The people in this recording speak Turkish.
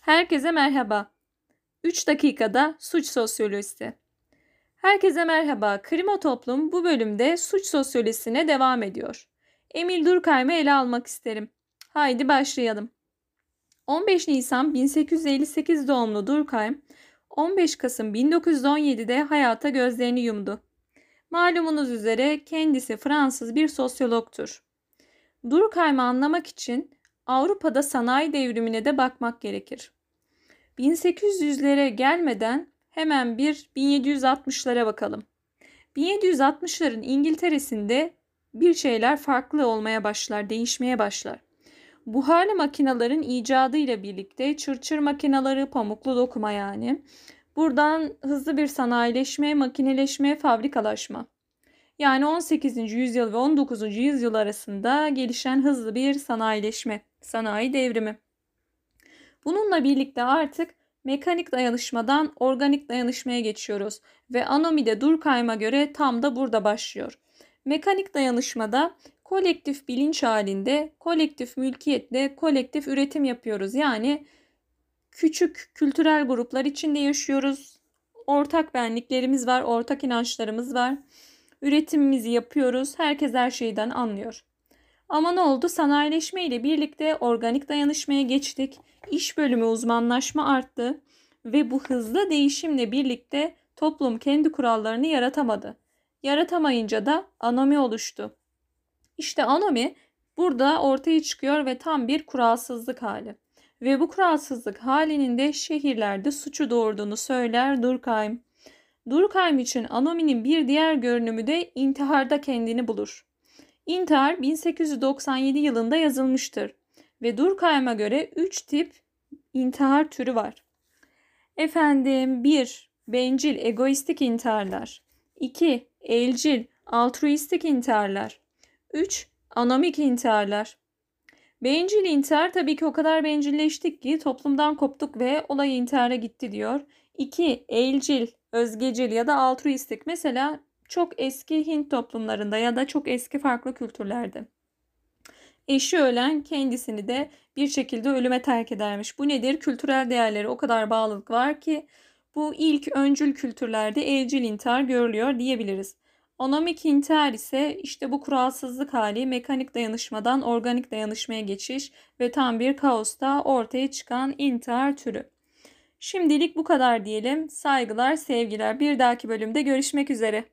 Herkese merhaba. 3 dakikada suç sosyolojisi. Herkese merhaba. Krimo Toplum bu bölümde suç sosyolojisine devam ediyor. Emil Durkheim'i ele almak isterim. Haydi başlayalım. 15 Nisan 1858 doğumlu Durkheim, 15 Kasım 1917'de hayata gözlerini yumdu. Malumunuz üzere kendisi Fransız bir sosyologtur. Durkheim'i anlamak için Avrupa'da sanayi devrimine de bakmak gerekir. 1800'lere gelmeden hemen bir 1760'lara bakalım. 1760'ların İngiltere'sinde bir şeyler farklı olmaya başlar, değişmeye başlar. Buharlı makinaların icadı ile birlikte çırçır makinaları, pamuklu dokuma yani. Buradan hızlı bir sanayileşme, makineleşme, fabrikalaşma. Yani 18. yüzyıl ve 19. yüzyıl arasında gelişen hızlı bir sanayileşme, sanayi devrimi. Bununla birlikte artık mekanik dayanışmadan organik dayanışmaya geçiyoruz ve anomide Durkheim'a göre tam da burada başlıyor. Mekanik dayanışmada kolektif bilinç halinde kolektif mülkiyetle kolektif üretim yapıyoruz. Yani küçük kültürel gruplar içinde yaşıyoruz. Ortak benliklerimiz var, ortak inançlarımız var. Üretimimizi yapıyoruz. Herkes her şeyden anlıyor. Ama ne oldu? Sanayileşme ile birlikte organik dayanışmaya geçtik. İş bölümü uzmanlaşma arttı ve bu hızlı değişimle birlikte toplum kendi kurallarını yaratamadı. Yaratamayınca da anomi oluştu. İşte anomi burada ortaya çıkıyor ve tam bir kuralsızlık hali. Ve bu kuralsızlık halinin de şehirlerde suçu doğurduğunu söyler Durkheim. Durkheim için anominin bir diğer görünümü de intiharda kendini bulur. İntihar 1897 yılında yazılmıştır ve Durkheim'a göre 3 tip intihar türü var. Efendim 1. Bencil, egoistik intiharlar. 2. Elcil, altruistik intiharlar. 3. Anomik intiharlar. Bencil intihar tabii ki o kadar bencilleştik ki toplumdan koptuk ve olay intihara gitti diyor. 2. Elcil, özgecil ya da altruistik. Mesela çok eski Hint toplumlarında ya da çok eski farklı kültürlerde. Eşi ölen kendisini de bir şekilde ölüme terk edermiş. Bu nedir? Kültürel değerlere o kadar bağlılık var ki bu ilk öncül kültürlerde evcil intihar görülüyor diyebiliriz. Onomik intihar ise işte bu kuralsızlık hali mekanik dayanışmadan organik dayanışmaya geçiş ve tam bir kaosta ortaya çıkan intihar türü. Şimdilik bu kadar diyelim. Saygılar, sevgiler. Bir dahaki bölümde görüşmek üzere.